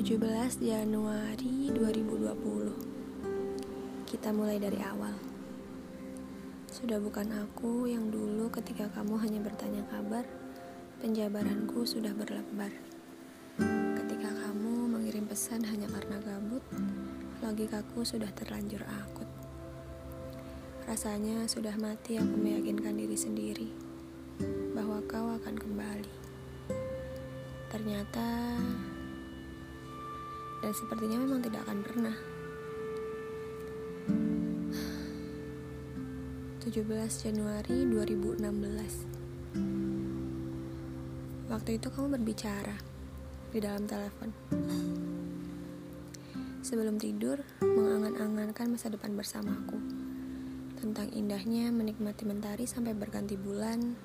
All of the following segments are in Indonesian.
17 Januari 2020 Kita mulai dari awal. Sudah bukan aku yang dulu ketika kamu hanya bertanya kabar Penjabaranku sudah berlebar Ketika kamu mengirim pesan hanya karena gabut Logikaku sudah terlanjur akut. Rasanya sudah mati aku meyakinkan diri sendiri Bahwa kau akan kembali. Ternyata dan sepertinya memang tidak akan pernah. 17 Januari 2016 Waktu itu kamu berbicara di dalam telepon. Sebelum tidur, mengangan-angankan masa depan bersamaku. Tentang indahnya menikmati mentari sampai berganti bulan,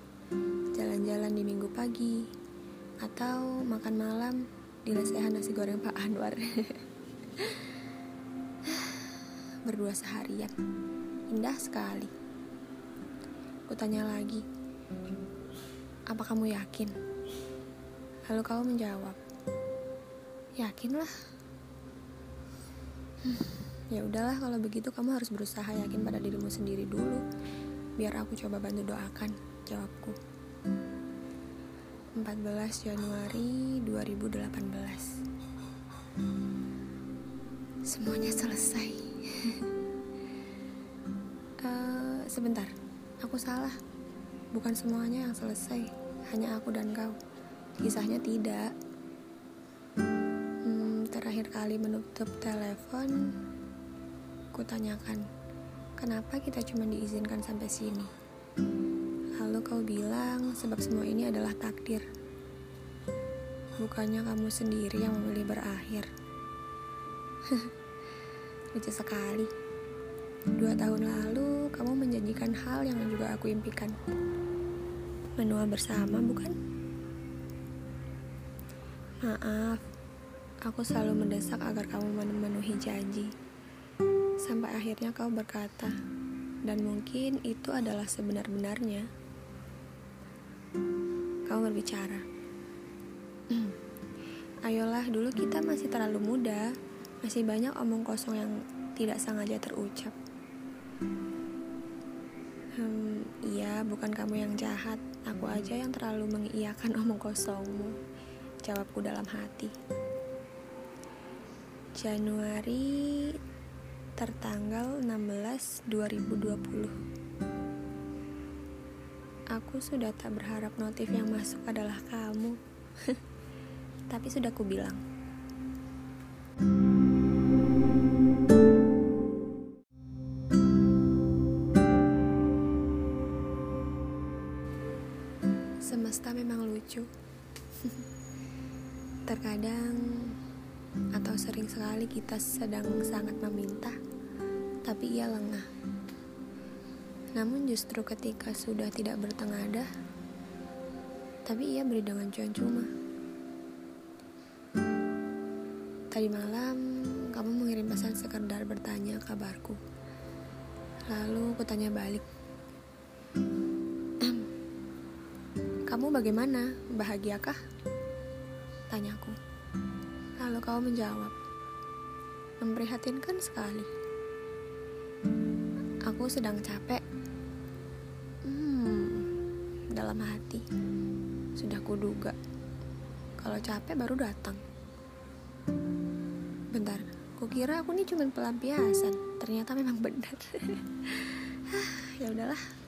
jalan-jalan di minggu pagi, atau makan malam di lesehan nasi goreng Pak Anwar. Berdua seharian. Indah sekali. Kutanya lagi apa kamu yakin? Lalu kamu menjawab yakinlah. Hmm, ya udahlah kalau begitu kamu harus berusaha yakin pada dirimu sendiri dulu biar aku coba bantu doakan jawabku 14 Januari 2018 Semuanya selesai. Uh, Sebentar, aku salah. Bukan semuanya yang selesai. Hanya aku dan kau. Kisahnya tidak. Hmm, Terakhir kali menutup telepon Kutanyakan Kenapa kita cuma diizinkan sampai sini sebab semua ini adalah takdir. Bukannya kamu sendiri yang memilih berakhir. Lucu sekali. Dua tahun lalu kamu menjanjikan hal yang juga aku impikan. Menua bersama bukan? Maaf, aku selalu mendesak agar kamu memenuhi janji. Sampai akhirnya kau berkata, dan mungkin itu adalah sebenar-benarnya kamu berbicara. Ayolah, dulu kita masih terlalu muda, masih banyak omong kosong yang tidak sengaja terucap. Hmm, iya, bukan kamu yang jahat, aku aja yang terlalu mengiyakan omong kosongmu. Jawabku dalam hati. Januari tertanggal 16 2020 Aku sudah tak berharap notif yang masuk adalah kamu. Tapi sudah ku bilang. Semesta memang lucu. Terkadang atau sering sekali kita sedang sangat meminta, tapi ia lengah namun justru ketika sudah tidak bertengadah, tapi ia beri dengan cuan cuma. Tadi malam, kamu mengirim pesan sekedar bertanya kabarku. Lalu kutanya balik. kamu bagaimana? Bahagiakah? Tanyaku. Lalu kau menjawab. Memprihatinkan sekali. Aku sedang capek dalam hati. Sudah kuduga. Kalau capek baru datang. Bentar, kukira aku ini cuma pelampiasan. Ternyata memang benar. ya udahlah.